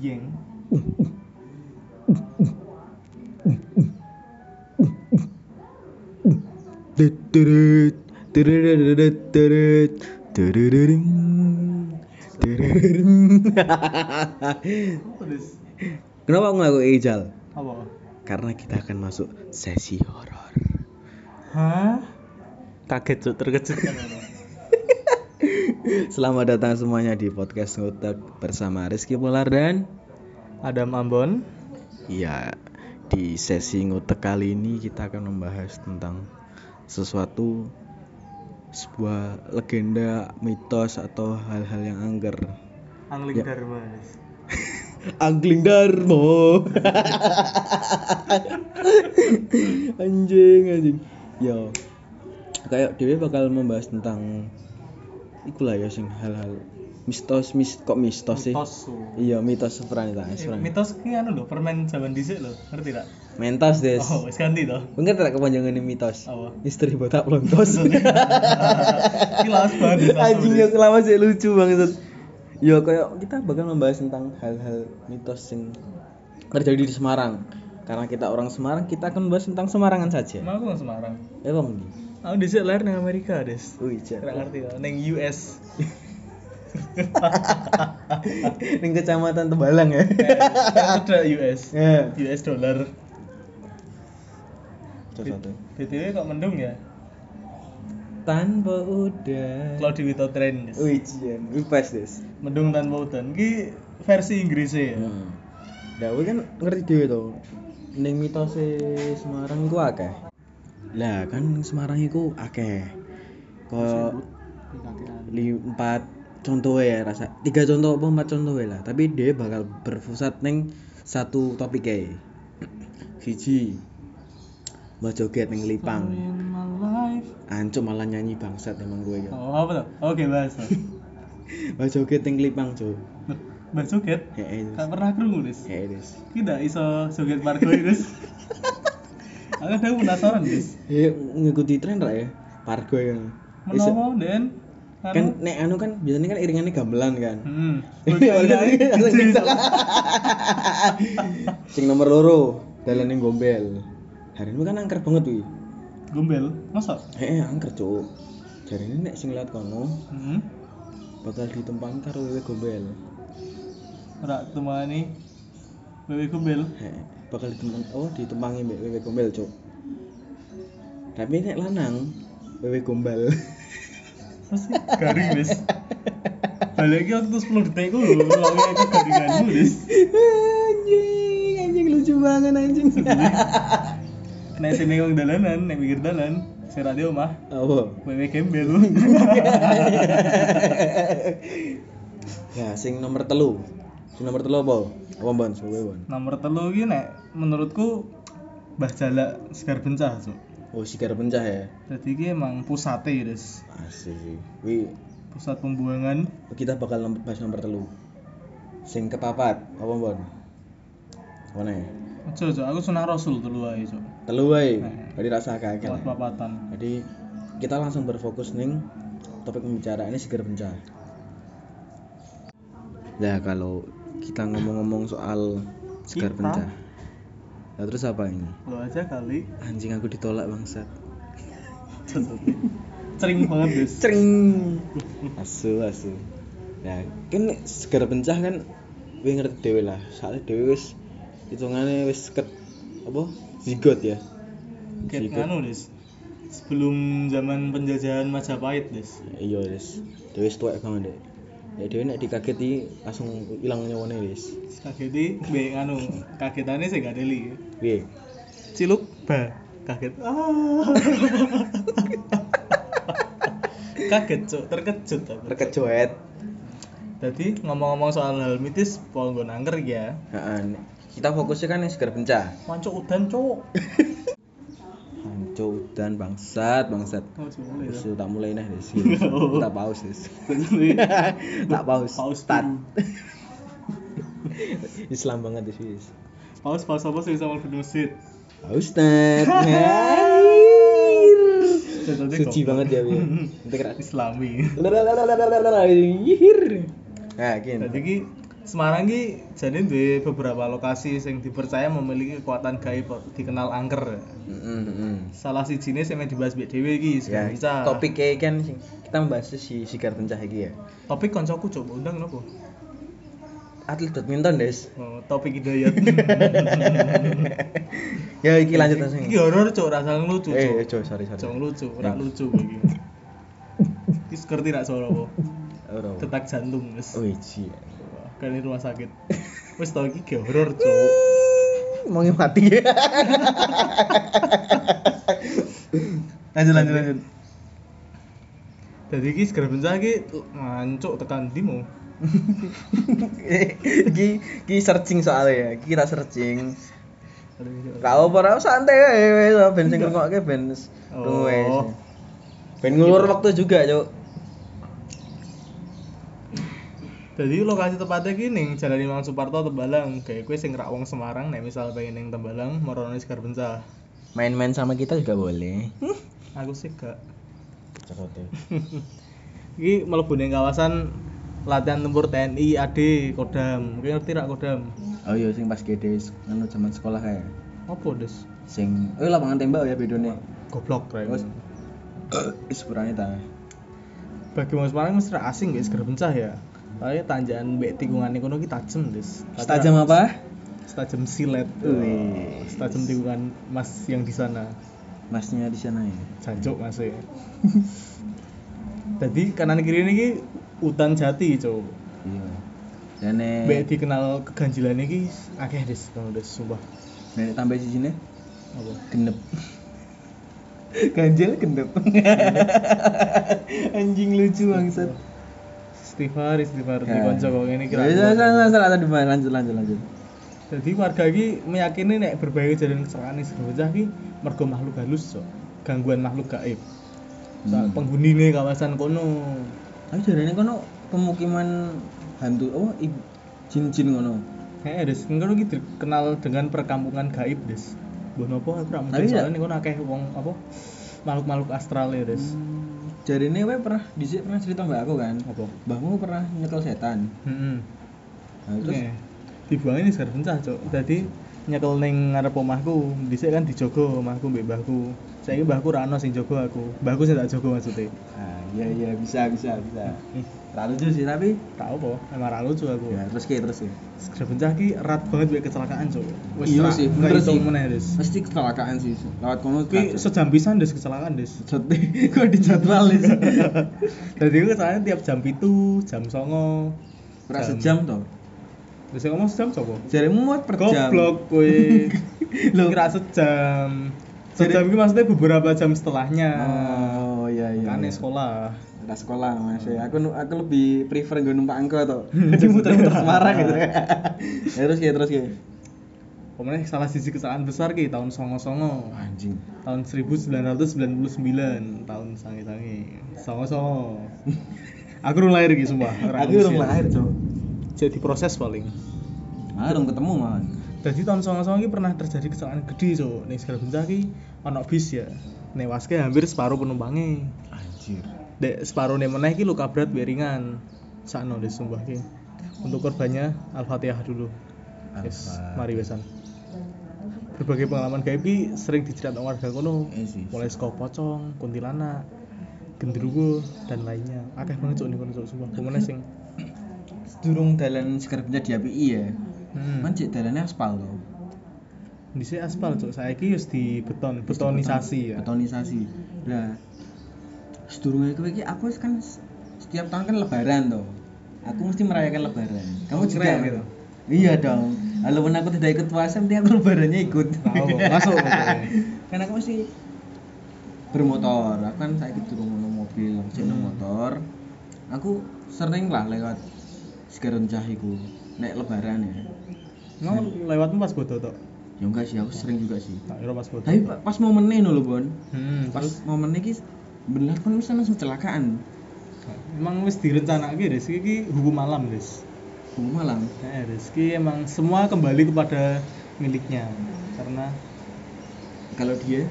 Dieng. Kenapa aku ngaku Ijal? Apa? Karena kita akan masuk sesi horor. Hah? Kaget cuk, terkejut kan Selamat datang semuanya di podcast Ngutek bersama Rizky Polar dan Adam Ambon. ya di sesi Ngutek kali ini kita akan membahas tentang sesuatu sebuah legenda, mitos atau hal-hal yang angker. Angling Ya. Dharma. Angling Darmo. anjing anjing. Yo. Kayak Dewi bakal membahas tentang ikulah ya sing hal-hal mistos mis kok mistos sih? Mitos. Iya, mitos Franita, Eh, Franita. Mitos ki anu lho, permen zaman dhisik lho, ngerti tak? Mentos, Des. Oh, wis ganti to. Enggak tak kepanjangan mitos. Apa? Misteri botak lontos. Ki lawas banget. Lawas Anjing ya selama sih lucu banget. Ya kayak kita bakal membahas tentang hal-hal mitos yang terjadi di Semarang. Karena kita orang Semarang, kita akan membahas tentang Semarangan saja. Nang Semarang. Ya bang. Aku dhisik lahir nang Amerika, Des. Wih, cek. Ora ngerti to, ning US. Ning kecamatan Tembalang ya. Ada US. Ya. US dollar. BTW kok mendung ya? Tanpa udah. Cloudy without rain. Des. Wih, cian. Wih, pas, Des. Mendung tanpa udan. Ki versi Inggrisnya ya. Hmm. Kowe kan ngerti dhewe to. Ning mitose Semarang iku akeh. Lah, kan Semarang iku akeh. Kok li empat contoh ya rasa tiga contoh apa empat contoh ya lah tapi dia bakal berpusat neng satu topik ya siji mbak joget neng lipang ancuk malah nyanyi bangsat emang gue ya Oh, apa tuh? Oke, bahas. tuh. mbak joget neng lipang Loh, Mbak joget? Gak pernah Des. Des. Tidak iso joget Des. Aku kadang penasaran, Des. ya ngikuti tren ra ya pargo ya Menomo Den. kan nek anu kan biasanya kan iringannya gamelan kan Hmm. Iya, langsung bisa. Sing nomor loro dalane gombel. Hari ini kan angker banget wi. Gombel, masa? Eh angker cuk. Jari ini nek sing lihat kono Hmm. bakal ditempangi karo wewe gombel. Ora temani Wewe gombel. Heh, bakal ditempang oh ditempangi mbek wewe gombel cuk. Tapi nek lanang wewe gombal. Pasti garing, Des. Balik lagi waktu 10 detik ku lho, lawe aku garinganmu, Des. anjing, anjing lucu banget anjing. Nek sini wong dalanan, nek pikir dalan, sira di omah, Apa? wewe gembel. Ya, sing nomor telu. Sing nomor telu apa? Apa bon? Sebagai bon. Nomor telu iki nek menurutku Mbah Jalak Segar Bencah, Cuk. Oh, sigar pencah ya. Jadi iki emang pusate, Des. Asik. Wi, Pusat pembuangan kita bakal nomor, bahas nomor telu. Sing kepapat, apa bon? Mana ya? Ojo, Cuk, aku sunah Rasul telu ae, Cuk. Telu wae. Nah. Jadi rasa kakek. Kuat papatan. Jadi kita langsung berfokus ning topik pembicaraan ini sigar pencah. Nah, kalau kita ngomong-ngomong soal sigar Kita? pencah. Nah, terus apa ini? Lo aja kali. Anjing aku ditolak bangsat. Cering banget, Des. Cering. Asu, asu. Nah, kan segera pencah kan kowe ngerti dhewe lah. Soalnya dhewe wis hitungane wis ket apa? Zigot ya. Ket nganu, Des. Sebelum zaman penjajahan Majapahit, Des. Iya, Des. Dhewe wis tuwek banget deh. Ya dhewe nek dikageti langsung ilang nyawane, Des. Kageti be nganu, kagetane sing gak deli. Piye? Ciluk ba kaget. Ah. kaget, Cuk, terkejut aku. Terkejoet. Jadi ngomong-ngomong soal hal mitis, pol nggo nangker ya. Kita fokusnya kan yang segera pencah. Mancuk udan, Cuk. Dan bangsat, bangsat. Oh, Wis ya. tak mulai nih, Des. Kita pause, Des. tak pause. Paus Start. dulu. Islam banget di sini. Paus paus apa sih sama masjid? Ustad. Jadi Suci banget ya, Bi. Islami. Nah, gini. Ki Semarang ki jadi duwe beberapa lokasi yang dipercaya memiliki kekuatan gaib dikenal angker. Heeh, heeh. Salah si jenis yang dibahas Mbak Dewi iki Ya, sekarang topiknya kan kita membahas si Sigar Pencah iki ya. Topik koncoku coba undang nopo? Atlet badminton, Des. Oh, topik hidayat. ya iki lanjut langsung. Iki horor cuk, rasa lucu cuk. Eh, Jo, sorry, sorry. Cuk lucu, ora Ya. lucu iki. Iki ngerti nak suara apa? Ora. Detak jantung wis. Oh, iji. Di rumah sakit. Wis tau iki horor cuk. Mau mati. lanjut lanjut lanjut. Jadi iki segera bencana iki ngancuk tekan ndi mau? Iki iki searching soalnya ya. Kita searching. Kau ora santai wes ben sing ngrungokke ben Oh. wes. Ben ngulur waktu juga, Cuk. Jadi lokasi tepatnya ki ning Jalan Imam Suparto Tembalang. Kayak kowe sing rak wong Semarang nek misal pengen ning Tembalang marane Segar Bencah. Main-main sama kita juga boleh. Aku sih gak. Iki mlebu ning kawasan latihan tempur TNI AD Kodam. Kowe ngerti rak Kodam? Oh iya sing pas gede anu zaman sekolah kayak Apa, Des? sing oh lapangan tembak ya bedone. Goblok rek. Wis purane ta. Bagi wong Semarang mesti asing guys Segar Bencah ya. Soalnya tanjakan mbek tikungan kono ki tajem, Des. Setajam apa? Setajam silet. Wih. Setajam tikungan Mas yang di sana. Masnya di sana ya. Jancuk Mas ya. Jadi kanan kiri ini hutan jati, Cuk. Iya. Dan nek Mbek dikenal keganjilan iki akeh des, kalau des sumpah. nek tambah sisine Apa? genep. Ganjil genep. Anjing lucu bangsat. Istighfar, istighfar di Ya. konco kok ngene kira. Ya, salah tadi lanjut lanjut lanjut. Jadi warga iki meyakini nek berbagai kejadian kecelakaan sing bocah iki mergo makhluk halus, Cuk. Gangguan makhluk gaib. Soal Hmm. penghuni nih kawasan kono. Tapi jarene kono pemukiman hantu oh jin-jin ngono. Kayaknya des, kono iki dikenal dengan perkampungan gaib, Des. Mbah nopo aku Tapi mungkin ya- soalnya kono akeh wong apa makhluk-makhluk astral ya, Des. Jarene kowe pernah dhisik pernah cerita mbak aku kan. Apa? Mbahmu pernah nyekel setan. Heeh. Nah, terus Nih, dibuangin di segar pencah, Cuk. Dadi nyekel ning ngarep omahku, dhisik kan dijogo omahku mbek mbahku. Saiki mbahku ra ono sing jogo aku. Mbahku sing tak jogo maksudnya. Ah, iya iya bisa bisa bisa. Ih, Tak lucu sih tapi tak apa, emang ra lucu aku. ya terus ke terus. Segar pencah ki erat banget mbek kecelakaan, Cuk. Iya sih, nggak bener sih. meneh, Des. Pasti kecelakaan sih. Lewat kono Ki sejam pisan Des kecelakaan, Des. Jod kok dijadwal sih. Dadi ku kecelakaan tiap jam pitu, jam songo. Ora Jam- sejam. Terus yang ngomong sejam sapa? Jaremu muat per jam. Goblok kowe. Loh. Kira sejam. Jadi- Sejam ini maksudnya beberapa jam setelahnya. Oh iya iya. Kan iya. sekolah. Udah sekolah mas ya. Aku aku lebih prefer gue numpak angkot toh. Jadi muter-muter Semarang gitu. ya terus ya terus ya. Pokoknya salah sisi kesalahan besar ki tahun songo-songo. Anjing. Tahun 1999 tahun sangi-sangi. Songo-songo. Aku urung lahir ki sumpah. ora Aku belum lahir cok. Jadi proses paling. Ah belum ketemu man. Jadi tahun songo-songo ki pernah terjadi kecelakaan gede cok. Ning segala bencana ki ono bis ya. Newaske hampir separuh penumpangnya. Anjir. Dek separuh nih meneh ki luka berat biar ringan. Sakno deh sumpah ki. Untuk korbannya Al-Fatihah dulu. Yes, mari besan. Berbagai pengalaman gaib ki sering diceritakan warga kono. Sih. Mulai saka pocong, kuntilanak, gendruwo dan lainnya. Akeh banget cuk ning kono cuk sumpah. Pemene sing Durung dalan sekarang bisa diapii ya. hmm. Man cek dalannya aspal loh. Dhisik aspal cuk. Saiki wis di beton, betonisasi ya. Betonisasi. Nah, sedurunge kowe iki aku kan setiap tahun kan lebaran toh. Aku mesti merayakan lebaran. Kamu juga gitu. Iya dong. Walaupun aku tidak ikut puasa, nanti aku lebarannya ikut. Tahu, masuk kan aku mesti bermotor. Aku kan saya durung ono mobil, aku Hmm. motor. Aku sering lah lewat Segaran Cahiku. Nek lebaran ya. Mau lewatmu pas bodo tok. Ya enggak sih, aku sering juga sih. Tak kira pas bodo. Tapi pa- pas momennya lho, Bon. hmm, Pas terus momennya ki bener kan bisa langsung kecelakaan. emang wis direncanake Des iki hukum malam Des. Hukum malam. Nah, Rizky emang semua kembali kepada miliknya karena Kalau dia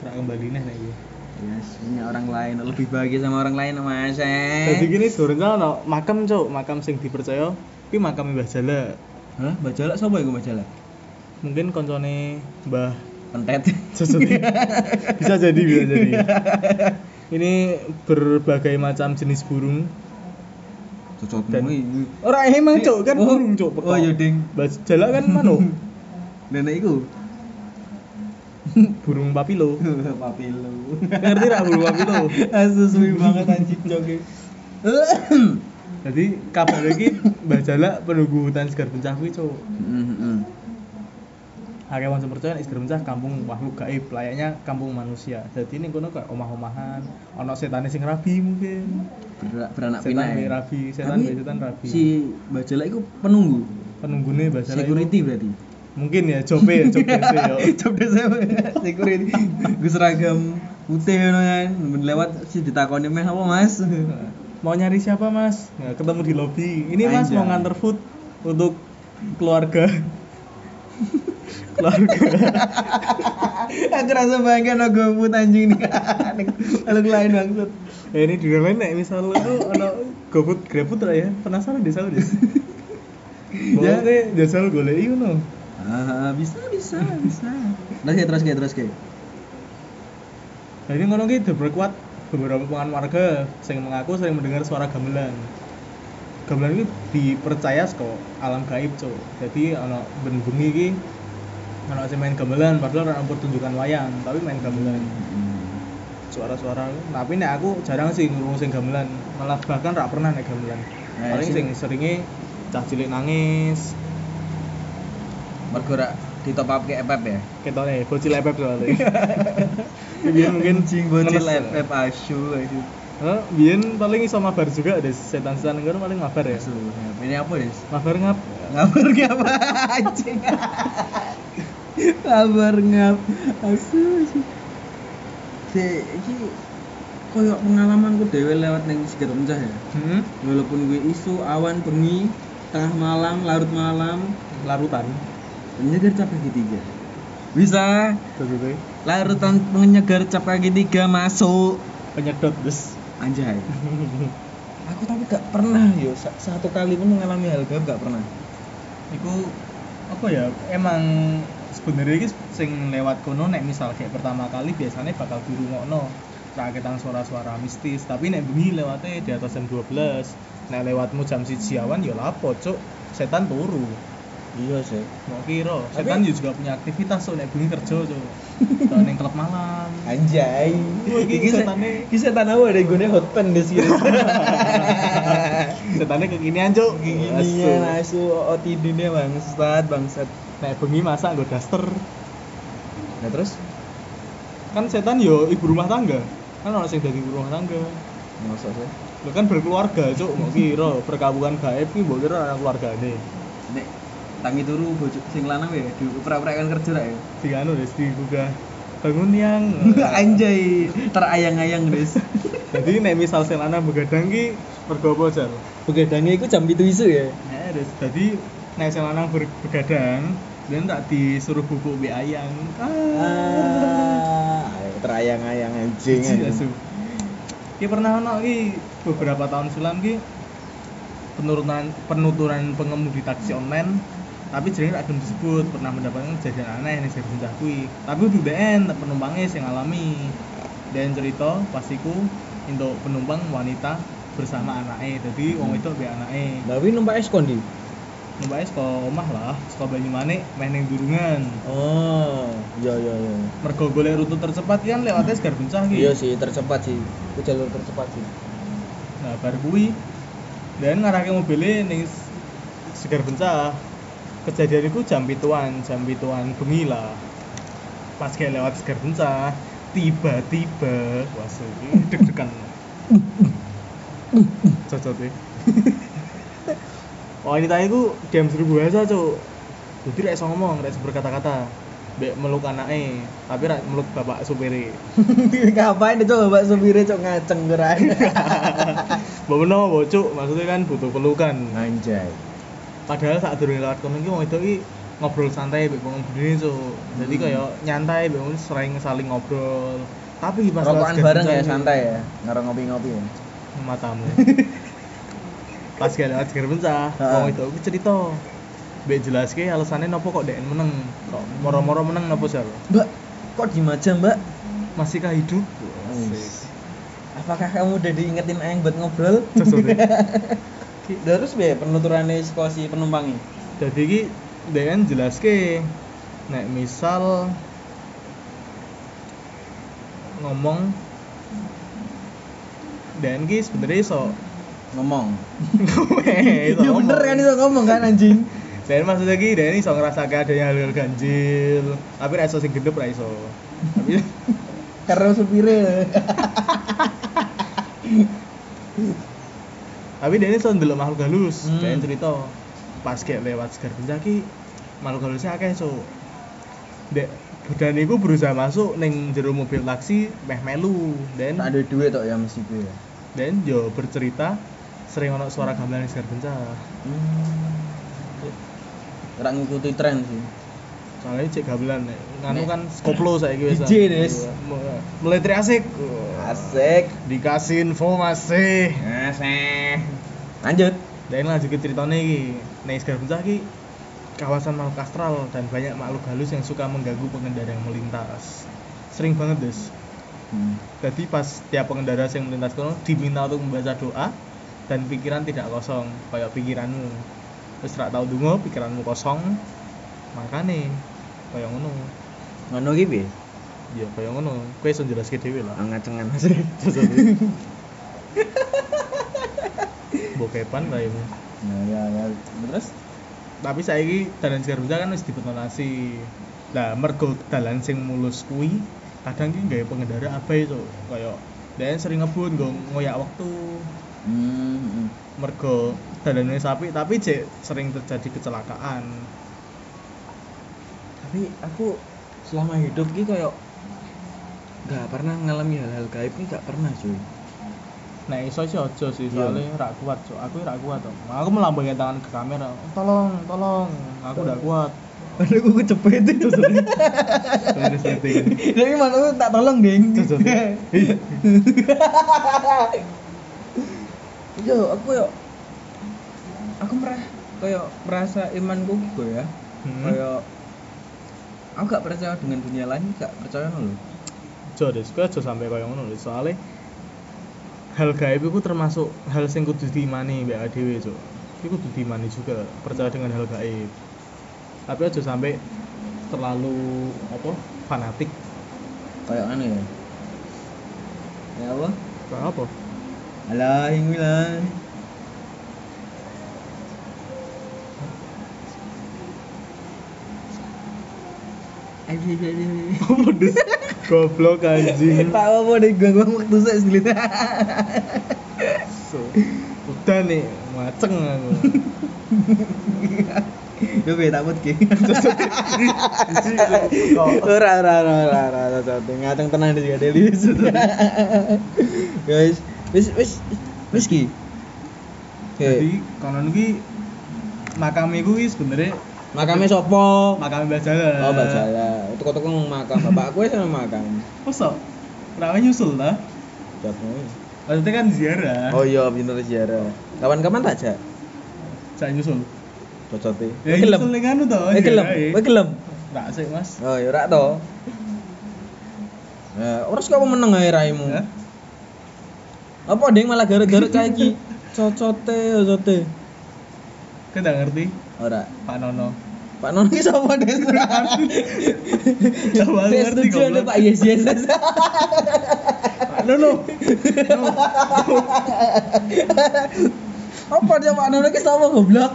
ora kembali nih nek iki. Yes, punya orang lain lebih bahagia sama orang lain mas Jadi eh. gini sebenarnya ono makam cuk, makam sing dipercaya Ki makam Mbah Jala. Hah? Mbak Jalak iku Mbak Jalak? Mungkin koncone Mbah Pentet. Bisa jadi bisa jadi. Ini berbagai macam jenis burung Cocok dan ora emang cuk kan Oh, burung cuk. Oh iya ding. Mbah Jala kan manuk. Nenek iku. burung papilo. Papilo. Ngerti ra burung papilo? Asu suwi banget anjing joge. Jadi kabar iki Mbah Jala penunggu hutan Segar Bencah kuwi cuk. Sing percaya nek Segar Bencah kampung makhluk gaib, layaknya kampung manusia. Jadi ning kono kayak omah-omahan, ana setane sing rabi mungkin. Beranak Setan pinak. be ya? rabi, setan Tapi setan rabi. Si Mbak Jalak iku penunggu. Penunggune Mbah Jala iku- Security berarti. Mungkin ya jobe ya jobe ya. Desk security. Gue seragam putih ngono kan. Men lewat si ditakoni meh apa Mas? Mau nyari siapa mas? Nah, ketemu di lobi. Ini mas Anjay. mau nganter food untuk keluarga. keluarga. Aku rasa bangga no GoFood anjing nih. Kalau lain maksud. Ya ini juga lain nek misalnya tuh ono GrabFood lah ya. Penasaran deh saya deh. Ya. Boleh jasa golek iku no. Ah, bisa bisa bisa. Terus kayak terus kayak terus kayak. Nah ini ngono ki diperkuat beberapa pengan warga sing mengaku sering mendengar suara gamelan. Gamelan ini dipercaya kok alam gaib cuk. Jadi ana ben bengi ana sing main gamelan padahal ora pertunjukan wayang, tapi main gamelan. Suara-suara tapi nek aku jarang sih ngurung sing gamelan, malah bahkan rak pernah nek gamelan. Nah, Paling sing- seringe cah cilik nangis, Mergo rak ditop up ke FF ya. ketone bocil epep soalnya. Biyen mungkin Anjing bocil. FF asu aduh. Hah, biyen paling iso mabar juga deh setan-setan ngono paling mabar ya. Ini apa, Des? Mabar ngap. Ngabar ngap anjing. Kabar ngap. Asu. Si iki koyo pengalamanku dhewe lewat ning Sigar Pencah ya. Hmm. Walaupun gue isu awan bengi tengah malam larut malam Larutan. penyegar cap kaki tiga bisa larutan penyegar cap kaki tiga masuk penyedot des. anjay aku tapi gak pernah yo sa- satu kali pun mengalami hal gaib gak pernah Iku apa ya? Emang sebenarnya iki sing lewat kono nek misal kayak pertama kali biasanya bakal dirungokno. Raketan suara-suara mistis tapi nek bengi lewatnya di atas jam 12 nek lewatmu jam siji awan ya lapo cuk? Setan turu. Iya sih. Mau kira? Tapi- setan juga punya aktivitas so nek bengi kerja cuk. Tau ning klub malam. Anjay. Iki se- setane- iki setan apa? Deh gue hot pen di sini. Setannya kekinian cuk. Ginian asu. OTD nya bangsat bangsat nek bengi masa nggo daster. Nah terus? Kan setan yo ibu rumah tangga. Kan orang sing dadi ibu rumah tangga. Maksud sih? Lo kan berkeluarga cuk. Mau kira perkabungan gaib ki mbok kira anak keluargane. Nek tangi turu bojo sing lanang ya diuper-uper kan kerja ra ya? Di anu des digugah bangun yang anjay terayang-ayang des. Jadi nek misal sing lanang begadang ki mergo apa jar? Begadangnya itu jam itu isu ya? Ya des. Jadi nek sing lanang begadang dan tak disuruh bubuk be ayang. Ah terayang-ayang anjing asu. Ki pernah ono ki beberapa tahun silam ki penurunan penuturan pengemudi taksi online tapi jadi tak disebut pernah mendapatkan kejadian aneh nih saya bencah kui. Tapi udah BN penumpangnya yang alami dan cerita pastiku untuk penumpang wanita bersama anaknya. Jadi wong itu be anaknya. Tapi numpak eskon di numpaknya sekolah omah lah sekolah Banyumane main yang durungan oh iya iya iya mergo golek rute tercepat kan lewatnya segar bencah ki iya sih tercepat sih itu jalur tercepat sih Nah, bar kuwi dan ngarahke mobilnya ning S- Segar Bencah. Kejadian itu jam pituan, jam pituan bengi lah. Pas kayak lewat Segar Bencah, tiba-tiba wah iki deg-degan. Cocok deh. Wanita itu diam seribu bahasa, Cuk. Jadi rek ngomong, rek berkata-kata. Mbek meluk anake, tapi rek meluk bapak supire. ngapain itu bapak supirnya cok ngaceng geran Beno, bocuk, maksudnya kan butuh pelukan. anjay Padahal saat durung lewat kono iki wong itu iki ngobrol santai mbek wong budine so. Jadi Hmm. kayak nyantai mbek wong sering saling ngobrol. Tapi pas rokokan bareng ya santai ya ngarang ngopi-ngopi ya Matamu. pas gak lewat jar pencah Ha. wong itu aku cerita mbek jelaske alasannya nopo kok dek meneng kok moro-moro meneng nopo sih Mbak, kok diem aja mbak? masihkah hidup. Apakah kamu udah diingetin Aeng buat ngobrol? Terus be penuturannya sekolah si penumpangnya. jadi ki dek kan jelaske nek misal ngomong dan ki sebenarnya iso Ngomong. iso Ya bener ngomong. kan itu ngomong kan anjing. Dan maksudnya ki dan iso ngerasake adanya hal-hal ganjil, tapi ra iso sing gendep ra iso. Tapi Karena supirnya. tapi dia iso ndelok makhluk halus. Hmm. Dan cerita pas kayak lewat segar pencaki makhluk halusnya akeh so. Dek dan iku berusaha masuk ning jero mobil taksi meh melu dan ada duit tok ya mesti gue. ya. dan yo bercerita sering ono suara gamelan segar pencak. Hmm. Ora ngikuti tren sih. Soalnya cek gamelan nganu Nek. kan skoplo saiki wis. DJ, Des. Meletri asik. Asik. Dikasih info masih. Asik. Lanjut. Dan lanjut ke ceritanya iki. Nek Segar Pencah iki kawasan makhluk astral dan banyak makhluk halus yang suka mengganggu pengendara yang melintas. Sering banget, Des. Hmm. Jadi pas tiap pengendara yang melintas kono diminta untuk membaca doa dan pikiran tidak kosong kayak pikiranmu. Terus rak tau dungo, pikiranmu kosong. Makane kayak ngono. Ngono ki piye? Ya kayak ngono. Kowe iso jelaske dhewe lah. Ngacengan asik. Bokepan kayakmu. Ya ya ya. Terus tapi saiki dalan Segar Pencah kan wis dibetonasi lah mergo dalan sing mulus kuwi kadang ki gawe pengendara abai to kaya dan sering ngebut nggo ngoyak waktu hmm. hmm. mergo dalannya sapi tapi cek sering terjadi kecelakaan Tapi aku selama hidup ki kayak nggak pernah ngalami hal-hal gaib ini nggak pernah cuy. nah iso sih aja sih Iya. soalnya rak kuat so aku rak kuat to aku melambaikan tangan ke kamera tolong tolong aku udah kuat Aduh, aku kecepet itu. Tapi mana aku tak tolong, Ding. Cocok. Iya. Yo, aku yo aku merah kayak merasa imanku gitu ya. Hmm. Kayak aku gak percaya dengan dunia lain, gak percaya loh. Jo deh, gue aja sampai kaya ngono. Soalnya hal gaib itu termasuk hal sing kudu diimani mbak dhewe, Jo. Iku kudu diimani juga, percaya dengan hal gaib. Tapi aja sampai terlalu apa? fanatik. Kayak aneh ya. Ya apa? Kayak apa? Alah. Apa des? Goblok anjing. Tak apa deh, gua gua waktu saya sebelit. So, udah nih, ngaceng aku. Yo be takut ki. Ora ora ora ora ora ora ngaceng tenang di Deli. Guys, wis wis wis ki. jadi konon iki makam iku iki sebenarnya Makamnya sopo? makam Mbah Jala. Oh, Bajala. Itu kota ngomong makam. Bapakku wis sama makam. Masa? Kenapa nyusul lah? Jawabnya. Maksudnya kan ziarah. Oh iya, bener ziarah. Kapan-kapan tak jak? Saya nyusul. Cocote. Ya gelem. nyusul ning anu to. Kowe gelem. ziarah, Kowe gelem. Nggak sih, Mas. Oh, ya ora to. Ya, ora kok meneng ae raimu. Apa ding malah gara-gara kayak iki? Cocote, cocote. Nggak ngerti Ora. Pak Nono. Pak Non ki sapa Des? Coba ngerti goblok. Pak Yes Yes. Pak Nono. No. Apa dia Pak Non ki sapa goblok?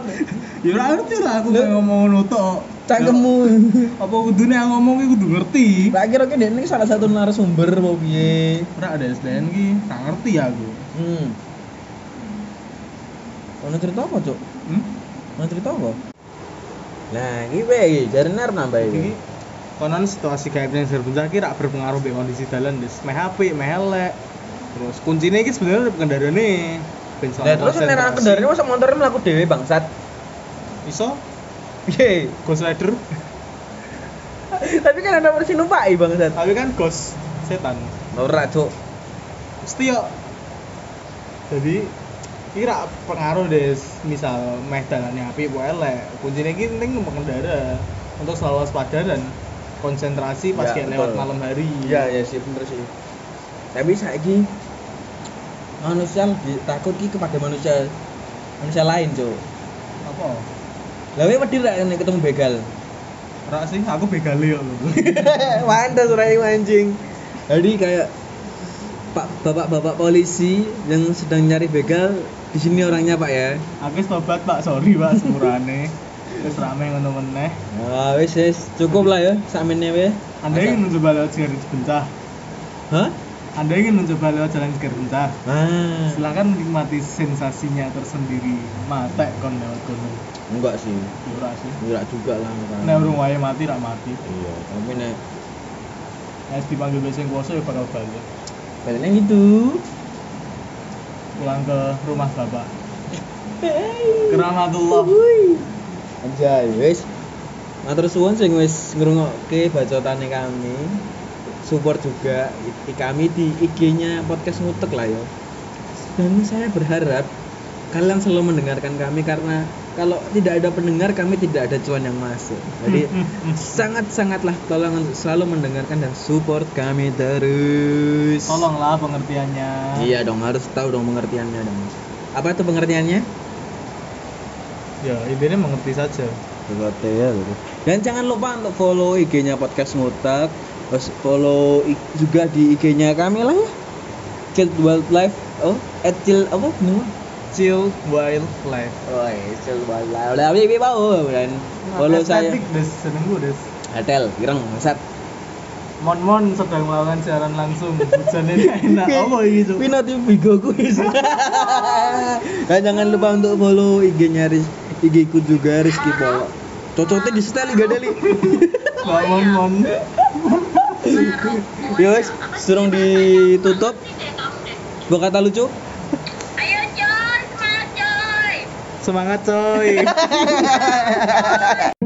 Ya ora ngerti lah aku kayak ngomong ngono tok. Cangkemmu. Apa kudune yang ngomong iki kudu ngerti. Tak kira ki ini salah satu narasumber apa piye? Ora ada SDN ki, tak ngerti aku. Hmm. Ono cerita apa, Cuk? Hmm? Ono cerita apa? Nah, iki wae, jarene arep nambah Iki iki. konon situasi gaib yang serbentar ki rak berpengaruh be kondisi dalan des. Meh apik, meh elek. Terus kuncinya iki sebenarnya kendarane. Ben Lah terus nek kendaraan masa motornya mlaku dhewe bangsat. iso Piye? Ghost Rider. Tapi kan ada versi numpaki bangsat. Tapi kan ghost setan. Ora, Cuk. Mesti yo. Jadi iki ra pengaruh des misal meh dalane apik apa elek kuncinya iki penting pengendara untuk selalu waspada dan konsentrasi pas Ya, lewat malam hari iya ya sih bener sih tapi saiki manusia lebih takut ki kepada manusia manusia lain cok apa Lah kowe wedi ra ketemu begal? Ora sih aku begale yo lho Mantas ora anjing. Jadi kayak Pak bapak-bapak polisi yang sedang nyari begal di sini orangnya Pak ya. aku wis tobat pak sorry pak sepurane wis rame ngono meneh Nah, wis wis cukup lah ya sakmene wae. anda ingin mencoba lewat garis bencah Hah? anda ingin mencoba lewat jalan bencah Ah. silakan menikmati sensasinya tersendiri matek kon lewat kono Enggak sih. ora sih Enggak juga lah. kan. nek urung wae mati rak mati Iya, tapi nek nek dipanggil besok yang kuasa ya bakal balik Kayaknya gitu. pulang ke rumah bapak keramatullah Anjay, wis. Matur suwun sing wis ngrungokke bacotane kami. Support juga i- kami di IG-nya podcast ngutek lah ya. Dan saya berharap kalian selalu mendengarkan kami karena kalau tidak ada pendengar kami tidak ada cuan yang masuk. Jadi sangat-sangatlah tolong untuk selalu mendengarkan dan support kami terus. tolonglah pengertiannya Iya dong, harus tahu dong pengertiannya dong. Apa itu pengertiannya? ya intinya mengerti saja Dan jangan lupa untuk follow IG-nya podcast ngutak, terus follow juga di IG-nya kami lah ya. Chill Wildlife, oh, at apa? Chill wild life Oh, chill Wildlife. Udah bibi mau dan follow saya. des senengku des Hotel, ireng, sat. mon mon sedang melakukan siaran langsung hujannya enak apa ini Cuk? Tapi nanti bigo quiz. Dan jangan lupa untuk follow IG-nya IG ku juga Rizky Polo. Cocoknya di setel gak dali. Mbak mon mon Yos, surung ditutup. Gua kata lucu. Semangat coy